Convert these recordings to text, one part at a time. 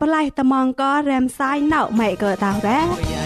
ប្រឡាយត្មងក៏រែមសាយនៅម៉េចក៏តើបេ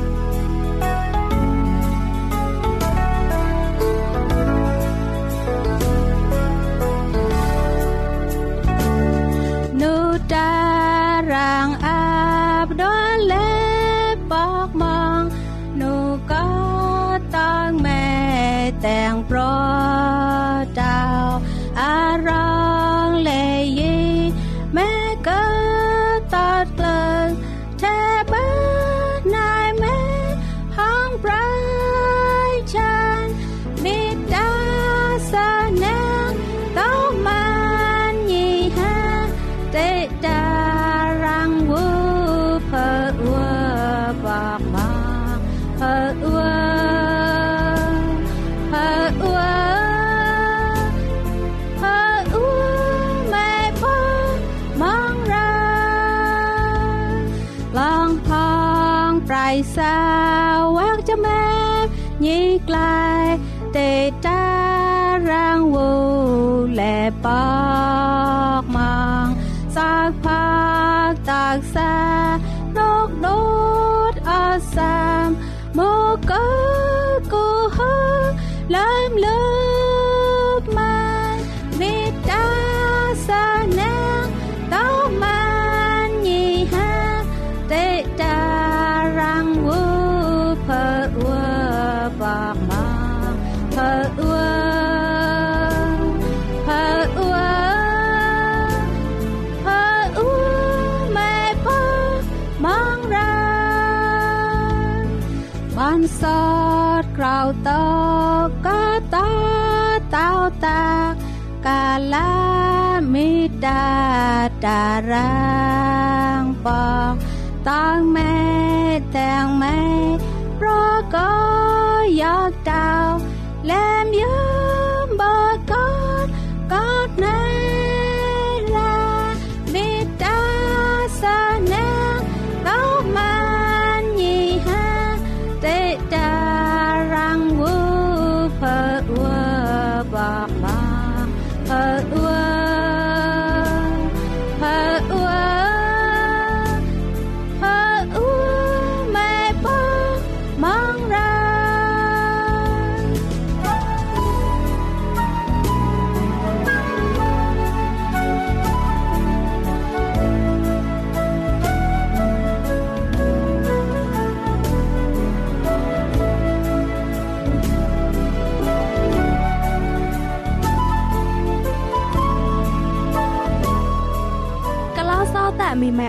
សៅវាក់ចមែញីក្លែតេតារាងវូលែប៉ា តោកតោតោតាកាលាមេតាតារាងបងតាំងមេតាំងមេប្រកោយកតោលែ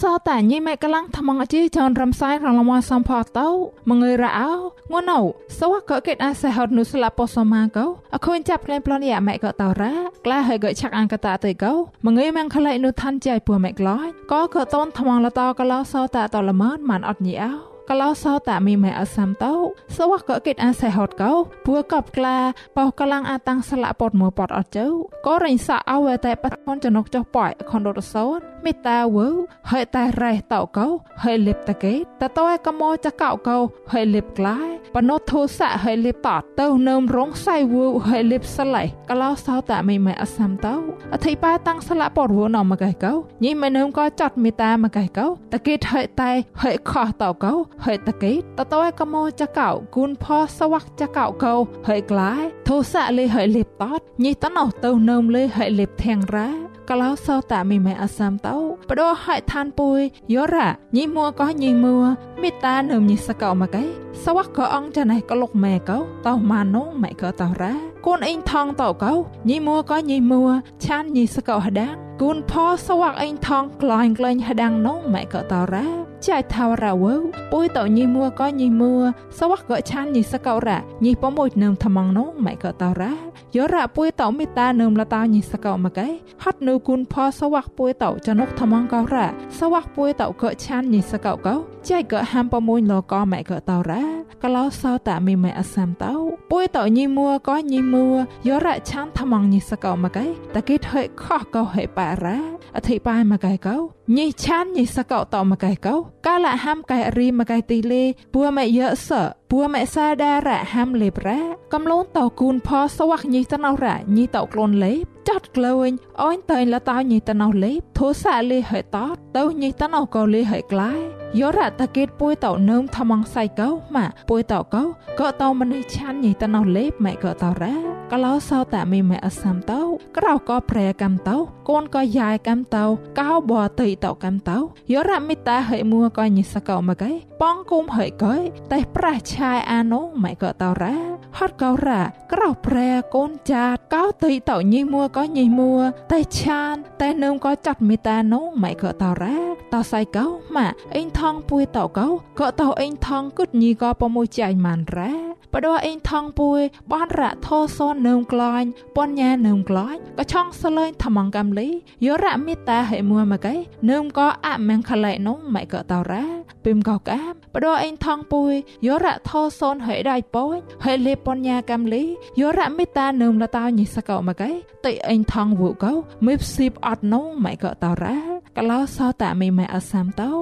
សោតែញីម៉ែកលាំងថ្មងអជីចនរំសាយរងលមសំផតោមងើរអោងួនអូសវកកេតអាសេហត់នុស្លាពសមាកោអខូនចាប់ក្លែងប្លន់យ៉ាម៉ែកតោរ៉ាក្លាហើយកឆាក់អង្កតាទៅកោមងើម៉ងខ្លៃនុឋានចៃពូម៉ែក្លាយក៏កតនថ្មងលតោកលោសោតែតលមនមិនអត់ញីអោ កលោសោតាមីម៉ែអសាំតោសវកកេតអាសេហត់កោពួកបក្លាបោកលាំងអាតាំងស្លាពតមួពតអត់ជើក៏រិញសាអវតែបតខនចនុកចុះប៉ៃខនរត់សោនមេតាវើហើយតែរ៉េះតោកោហើយលិបតកេតតើកមោចកោកោហើយលិបក្លាយបណោធោសៈហើយលិបតទៅនឹមរងសៃវើហើយលិបស្លៃកលោសោតាមីម៉ែអសាំតោអធិបាតាំងស្លាពតវណមកឯកោញីម៉ែនឹមក៏ចាត់មេតាមកឯកោតកេតហើយតែហើយខោះតោកោហើយតកេតតើកមោចកោគុណផសវ័កចកោកោហើយក្លាយធោសៈលេហើយលិបតតញីតណោទៅនឹមលេហើយលិបធាងរ៉ាកលោសោតាមីម៉ែអសាមតោបដោហៃឋានពុយយោរ៉ាញីមួក៏ញីមួមេតានឹមញីសកោមកឯសវកក៏អងចាណៃក៏លុកម៉ែកោតោម៉ានងម៉ែក៏តោរ៉ាកូនអ៊ីងថងតោកោញីមួក៏ញីមួឆានញីសកោហដាងគូនផសវកអ៊ីងថងក្លាញ់ក្លែងហដាងនងម៉ែក៏តោរ៉ាចៃថាវរ៉ាវើពុយតោញីមួក៏ញីមួសវកក៏ឆានញីសកោរ៉ាញីប៉មួយនឹមថ្មងនងម៉ែក៏តោរ៉ាយោរ៉ាពុយតោមេតានឹមលតាញីសកោមកឯហត់នៅគុណផសវ័កពួយតោចនុកថ្មងកោរ៉ាសវ័កពួយតោក៏ឆានញីសកោកោចៃក៏ហាំប្រមួយលកម៉ែក៏តោរ៉ាកលោសោតាមីម៉ែអសាំតោពួយតោញីមួក៏ញីមួយោរ៉ាឆានថ្មងញីសកោមកឯតកេតហិខោះកោហិបារ៉ា អធិបាយមកឯកោញីឆានញីសកោតោមកឯកោកាលហាំកែរីមកឯទីលេពួម៉ែយៈសពួម៉ែសាដារ៉ាហាំលេបរ៉ាកំលូនតោគូនផសវ័កញីតណោរ៉ាញីតោក្លូនលេបចាត់ក្លែងអូនតែលតោញីតណោលេបធោសាលេហេតតទៅញីតណោកោលេហេក្លាយយោរ៉ាតកេតពួយតោនឹមថ្មងសៃកោម៉ាពួយតោកោក៏តោមនេះឆានញីតណោលេបម៉ែក៏តោរ៉ា កលោសោតាមីម៉ែអសាំតោក្រៅក៏ប្រែកំតោកូនក៏យ៉ាយកំតោកោបតៃតោកំតោយោរ៉ាមីតាហេមួក៏ញីសកោមកឯប៉ងគុំហេកោតែប្រះឆាយអានងម៉ែក៏តោរ៉ាហត់កោរ៉ាក្រៅប្រែកូនចាតកោតៃតោញីមួក៏ញីមួតែឆានតែនឹមក៏ចាត់មីតានងម៉ែក៏តោរ៉ាតោសៃកោម៉ាអេងថងពួយតោកោក៏តោអេងថងគឹតញីក៏ប្រមួយចៃម៉ានរ៉ា បដោះអេងថងពួយបានរ៉ាធោសននឹមក្លាញ់ពនញ៉ានឹមក្លាញ់ក៏ឆងសលែងថ្មងកំលីយោរ៉ាមីតាហេមួមកឯនឹមក៏អមែងខឡៃនងម៉ែក៏តោរ៉ាពីមក៏កាមបដោះអេងថងពួយយោរ៉ាធោសនហេដៃពួយហេលេពនញ៉ាកំលីយោរ៉ាមីតានឹមលតោញីសកោមកឯតិអេងថងវូកោមីបស៊ីបអត់នងម៉ែក៏តោរ៉ា កលោសោតាមីម៉ែអសាំតោ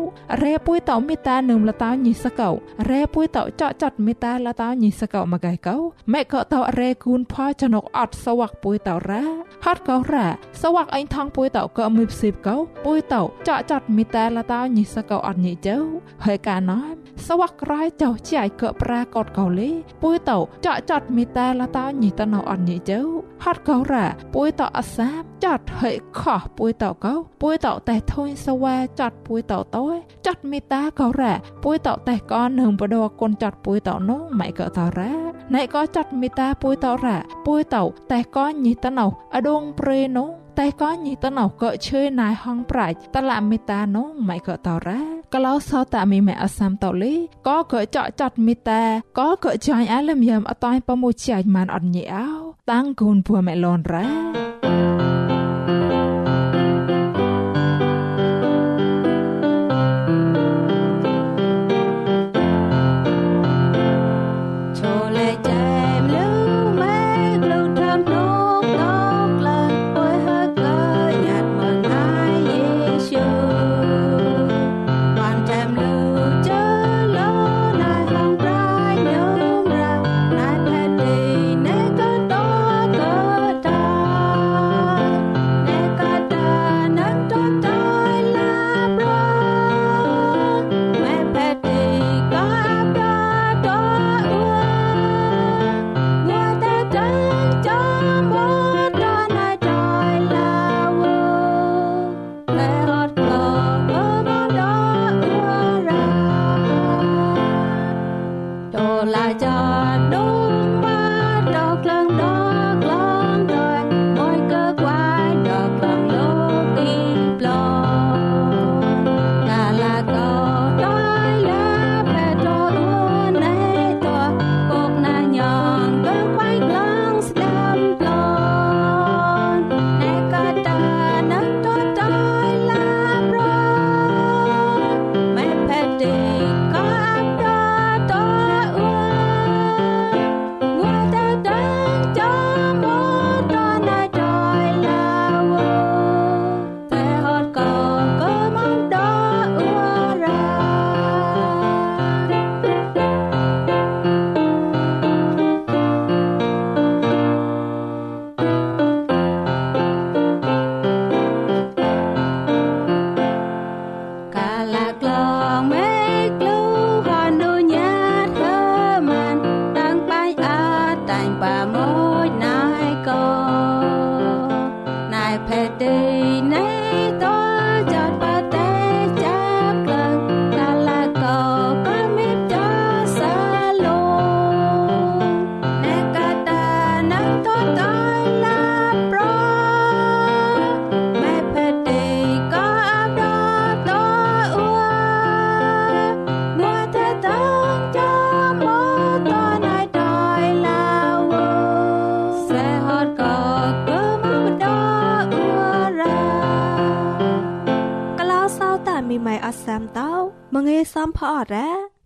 រ៉េពួយតោមីតានឹមលតោញីសកោរ៉េពួយតោចកចាត់មីតាលតោញីសកោមកឯកោម៉ែក៏តោរ៉េគូនផចនុកអត់សវ័កពួយតោរ៉ាហត់កោរ៉ាសវ័កអេងថងពួយតោក៏មីបស៊ីបកោពួយតោចកចាត់មីតាលតោញីសកោអត់ញីជើហើយកាណោសវ័កក្រៃចោចៃក៏ប្រាកតកោលេពួយតោចកចាត់មីតាលតោញីតណោអត់ញីជើហត់កោរ៉ាពួយតោអសាមចាត់ហើយខោះពួយតោកោពួយតោតែធុញសវ៉ាចត់ពួយតោតោចត់មីតាក៏រ៉ាពួយតោតែក៏នឹងបដកូនចត់ពួយតោនោះម៉ៃក៏តរ៉ាណៃក៏ចត់មីតាពួយតោរ៉ាពួយតោតែក៏ញីតណោអដងព្រេនោះតែក៏ញីតណោក៏ឈើណៃហងប្រាច់តឡាមីតានោះម៉ៃក៏តរ៉ាក្លោសតមីម៉ែអសាំតលីក៏ក៏ចកចាត់មីតាក៏ក៏ចាញ់អាលឹមយ៉ាំអតៃប្រមួយជាញ់ម៉ានអត់ញីអោតាំងគូនពួមេឡនរ៉ា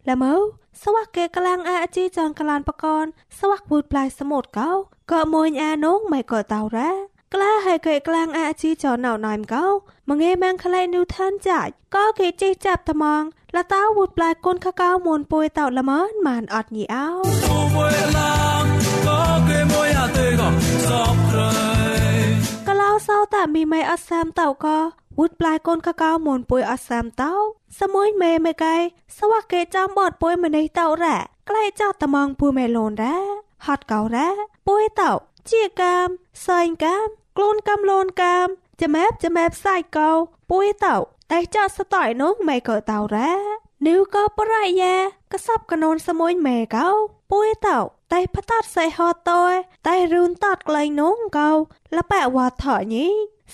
ละเมอสวักเกกลางอาจีจอนกลานปะกอนสวักบูดปลายสมุดเกาก็มวยอาน้องไม่ก็เตาแร้กล้าให้เกกลางอาจีจอนเหนาหน่อยมเกามังเอแมงคลายนิวทันจ่ายก็เกจีจับตะมองละเต้าบูดปลายก้นข้าเก้ามวนปุยเต่าละเมินมานอดหนีเอาก็เล่าเศร้าแต่มีไม่อัดแซมเต่าก็ วุดปลายก้นข้าเก้ามวนปุยอัดแซมเต้าสมุยเมไม่ไกลสวักเกจอมบอดป่วยมาในเต่าแร่ใกล้เจ้าตะมองปูเมโลนแร่ฮอดเก่าแร่ป่วยเต่าเจียกามซอยกามกลูนกำโลนกามจะแมบจะแมบใส่เก่าป่วยเต่าแต่เจ้าสต่อยน้องไม่เกิดเต่าแร่นิ้วก็ปรายแยกระซับกระนนสมุยเมเก่าป่วยเต่าតែផតាត់សៃហតតយតែរូនតតក្លែងនងកោលប៉ែវ៉ាថញី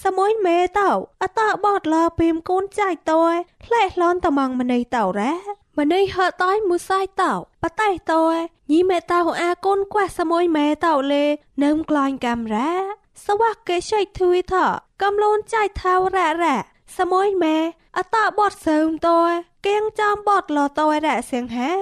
សមួយមេតោអតបតលពីមកូនចៃតយផ្លែឡនតមងម្នៃតោរ៉ាម្នៃហតយមួយសាយតោបតៃតយញីមេតោអាកូនខ្វះសមួយមេតោលេនឹមក្លាញ់កាំរ៉ាសវៈកេឆៃធុយថកំលូនចៃថាវរ៉ារ៉ាសមួយមេអតបតសើមតយគៀងចំបតលតយរ៉ាសៀងហា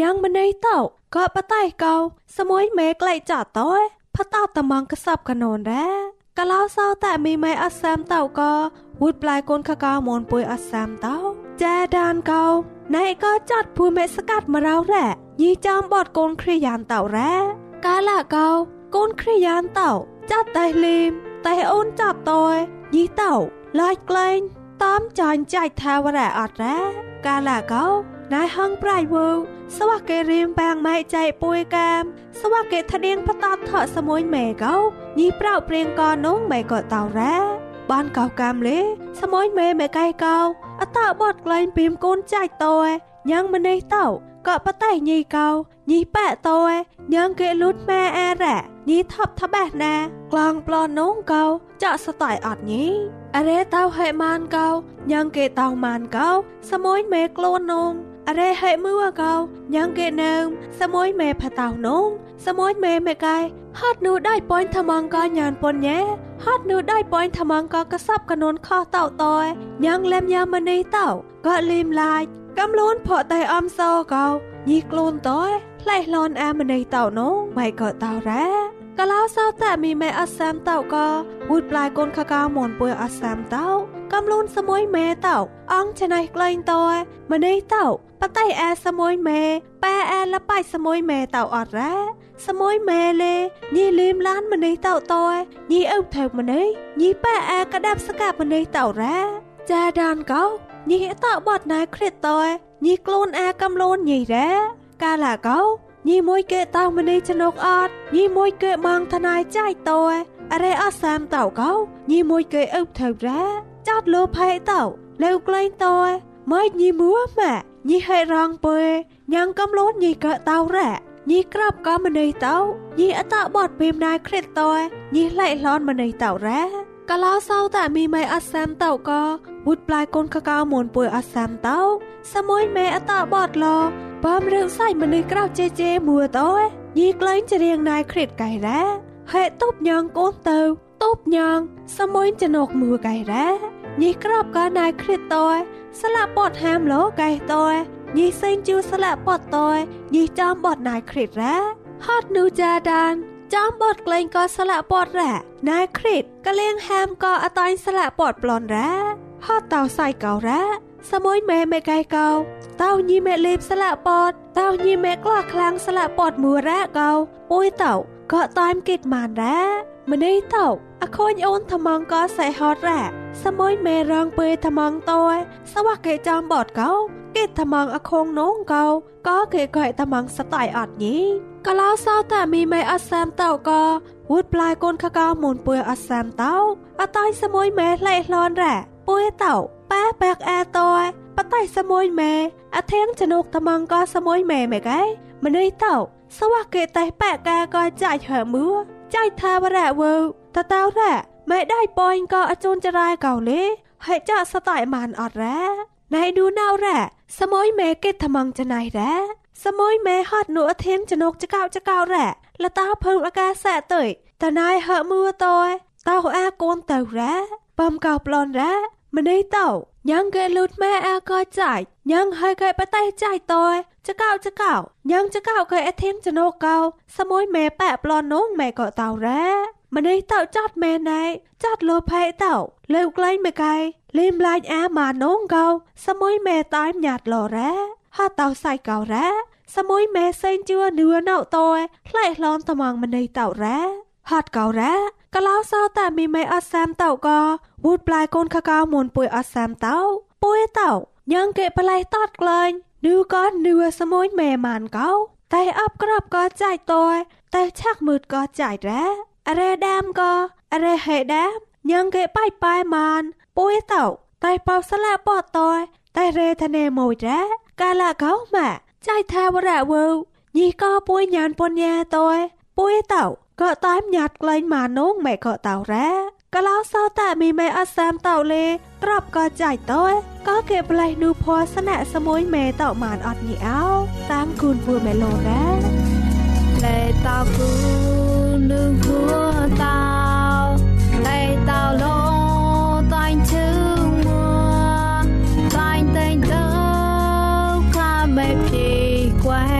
ញ៉ាងម្នៃតោក៏បតៃកោសមួយមេក្លែកចតយផតោតមងកសបកណូនរ៉ា កលោសោតែមីម៉ៃអសាមតៅក៏វូដប្លាយកូនខកោមនពុយអសាមតៅចាដានកោណៃក៏ចាត់ភួយមេស្កាត់មករោរ៉ាញីចំបតកូនគ្រាយ៉ានតៅរ៉ាកាលាកោកូនគ្រាយ៉ានតៅចាត់តែលីមតែអូនចាត់តយញីតៅឡាយក្លែងតាមចាញ់ចាច់ថាវរ៉ាអត់រ៉ាកាលាកោ ណៃហងប្រៃវូសវៈកេរៀមបាំងម៉ៃចៃពួយកាមសវៈកេថដៀងផតតថសមួយម៉ែកោញីប្រៅព្រៀងកនងម៉ែក៏តៅរ៉ាបបានកោកាមលេសមួយមេមេកៃកោអតបតក្លែងពីមកូនចាច់តោញ៉ាងម្នេះតោក៏បតៃញីកោញីប៉ែតោញ៉ាងគេលូតម៉ែអារ៉ាញីថប់ថបេះណាក្លងប្លន់នងកោចាក់ស្តៃអត់ញីអរេតោហេម៉ានកោញ៉ាងគេតោម៉ានកោសមួយមេខ្លួននងអរេហេមួកោញ៉ាងគេនឹមសមួយមេផតោនងសមួយមេមេកៃហត់នូដៃប៉ុនថ្មងកញានប៉ុនញ៉ែហត់នូដៃប៉ុនថ្មងកកសັບកនួនខោតោតយញ៉ាងលែមយ៉ាមនីតោក៏លីមឡាយកំលូនផកតែអំសោកោញីខ្លួនតយផ្លេះលនអាមនីតោនងម៉ៃក៏តោរ៉ា កឡៅសោតែមីម៉ែអសាមតោក៏វូដប្លាយកូនខកៅមនពួយអសាមតោកំលូនសមួយម៉ែតោអងច្នៃក្លែងតយម្នេះតោបតៃអាសមួយម៉ែប៉ែអាលបៃសមួយម៉ែតោអត់រ៉ាសមួយម៉ែលេញីលីមឡានម្នេះតោតយញីអ៊ុថើម្នេះញីប៉ែអាកដាប់ស្កាប់ម្នេះតោរ៉ាចាដានកោញីតោបត់ណៃគ្រិតតយញីខ្លួនអាកំលូនញីរ៉ាកាលាកោ ញីមួយគេតោម្នេះចនុកអត់ញីមួយគេបងថ្នាយចាយតយអរេអសាមតោកោញីមួយគេអ៊ុថើរ៉ាចោតលោផៃតោលើក្លែងតយម៉េចញីមួម៉ាញីហេរងពើញ៉ាងកំលូនញីកតោរ៉ាញីក្របក៏ម្នៃតោញីអតបតពីមណៃគ្រិតតយញីឡៃឡនម្នៃតោរ៉ាកឡោសោតែមីម៉ៃអសាមតោក៏វុតប្លាយកូនកកៅមូនពួយអសាមតោសមួយមេអតបតឡ បំរឿងសៃម្នៃក្រៅជេជេមួតោញីក្លែងច្រៀងណៃគ្រិតកៃរ៉ាហេតុបញងកូនទៅតូបញងសមួយចណុកមួកៃរ៉ាញីក្របក៏ណៃគ្រិតតយស្លាប់ពតហាមលោកៃតយញីសេងជូស្លាក់ពតតយញីចំបតណៃគ្រិតរ៉ាហត់នូចាដានចំបតក្លែងក៏ស្លាក់ពតរ៉ាណៃគ្រិតក៏លៀងហាមក៏អតាញ់ស្លាក់ពតប្លន់រ៉ាហត់តោសៃកោរ៉ា សមួយម៉ែម៉ែកៃកោតោញីម៉ែលេបស្លាក់ពតតោញីម៉ែក្លោះខ្លាំងស្លាក់ពតមួរ៉ាកោពួយតោក៏តាមគិតម៉ានរ៉ាម្នេះតោអខូនអូនថ្មងក៏សៃហត់រ៉ាសមួយមេរងពើថ្មងតយសវៈគេចំបតកោគេថ្មងអខងនងកោក៏គេកែថ្មងស្តៃអត់ញីកឡោសោតែមីមេអសាមតោក៏វូដប្លាយកូនខកោមុនពើអសាមតោអតៃសមួយមេលេះលនរ៉ាពួយតោ ប៉ែបែកអែតយបតៃសមួយមេអធៀងចនុកថ្មងក៏សមួយមេមេកែម្នេះតោសវៈគេតែប៉ែកែក៏ចាច់ហើមួចាច់ថាវរៈវើតតោរ៉ាម៉ែដៃប៉យក៏អជូនចរាយកោលេហើយចាក់ស្តៃម៉ានអត់រ៉ាណៃឌូណៅរ៉ាសមួយម៉ែគេថ្មងចណៃរ៉ាសមួយម៉ែហត់នួអធៀងចនុកចកោចកោរ៉ាលតាភើអាកាសៈទៅតណៃហើមួតោតោអាកូនទៅរ៉ាបំកោប្លន់រ៉ា ម្នេះតោញ៉ាងគេលូតម៉ែអាក៏ចាច់ញ៉ាងហើយកែបតៃចាច់តោចកោចកោញ៉ាងចកោកែអធៀងចនុកកោសមួយម៉ែប៉ែប្លន់នងម៉ែក៏តោរ៉ាម្នេះតោចាត់មែនណែចាត់លោផៃតោលើក្លែងមួយកែលេមឡាញអាម៉ានងកោសមួយម៉ែតាយញ៉ាត់លោរ៉ាហាតោសៃកោរ៉ាសមួយម៉ែសេងជឿនឿណៅតោផ្លែឡនត្មងម្នេះតោរ៉ា ហាត់កោរ៉ាកឡោសោតែមីម៉ែអត់សាមតោក៏វូដប្លាយកូនកកៅមុនពួយអត់សាមតោពួយតោញ៉ាងគេប្លែតតក្លែងនឿក៏នឿសមួយម៉ែម៉ានកោតែអបក្របក៏ចាយតោតែឆាក់មើតក៏ចាយរ៉ាអរេដាមក៏អរេហេដាមញ៉ាងគេបាយបាយម៉ានពួយតោតែបោស្លាពតតតែរេធនេមួយរ៉ាកាលាកោម៉ាចាយថាវរៈវើញីក៏ពួយញានពញ្ញាតយ ពុយเต่าก็ตามหยัดไกลมาโน้งแม่ก็เต่าแร้ก็แล้วเศร้าแต่มีแม่อัสามเต่าเลยตรอบก็ใจต้อยก็เก็บไหลนูพอสนะสมุยแม่เต่ามานอดนี่เอาตั้งคุณพัวแม่โลแร้แลเต่ากูนึงหัวเต่าแลเต่าโลตายชื่อมัวตายเต็งเต้าข้าไม่พีกว่า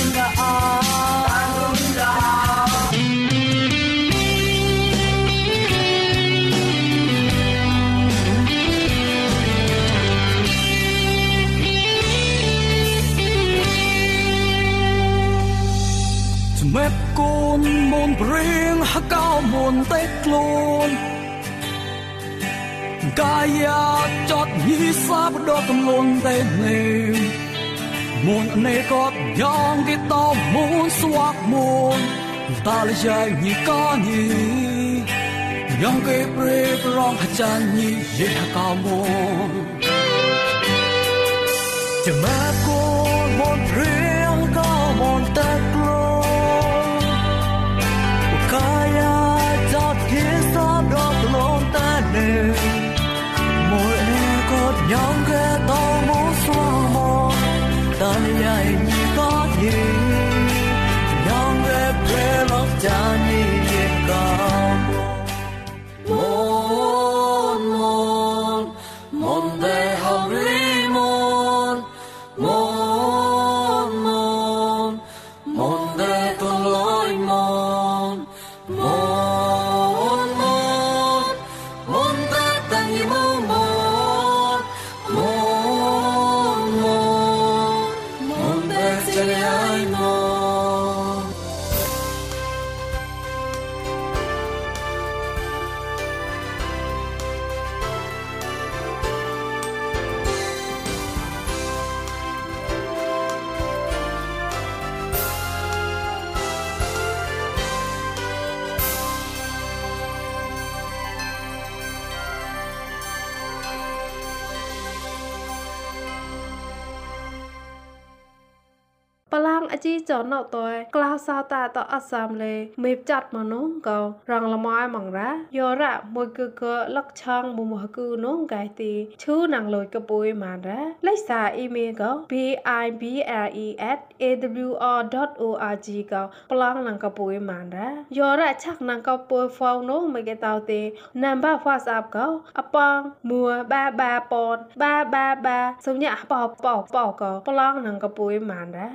ន មុនព្រៀងហកោមុនតេខ្លួនកាយាចតញីសាបដកកំលុនតេនេមុនណេកតយ៉ាងគេតមុនស្វាក់មុនតាលយាយញីកោញីយ៉ាងគេព្រេប្រងហចានញីយេហកោមុនចាំម ជីចនតើក្លោសោតាតអសាមលេមេចាត់មកនុងក៏រងលម៉ៃម៉ងរ៉ាយោរ៉ាមួយគឺកលកឆងមុំហគឺនងកែទីឈូណាងលូចកពួយម៉ានរ៉ាលេខសារអ៊ីមេលក៏ b i b l e @ a w r. o r g ក៏ប្លង់ណាងកពួយម៉ានរ៉ាយោរ៉ាឆាក់ណាងកពួយហ្វោនងមកគេតោទេណាំបា WhatsApp ក៏អប៉ងមួបាបាប៉នបាបាបាសំញាប៉ប៉ប៉ក៏ប្លង់ណាងកពួយម៉ានរ៉ា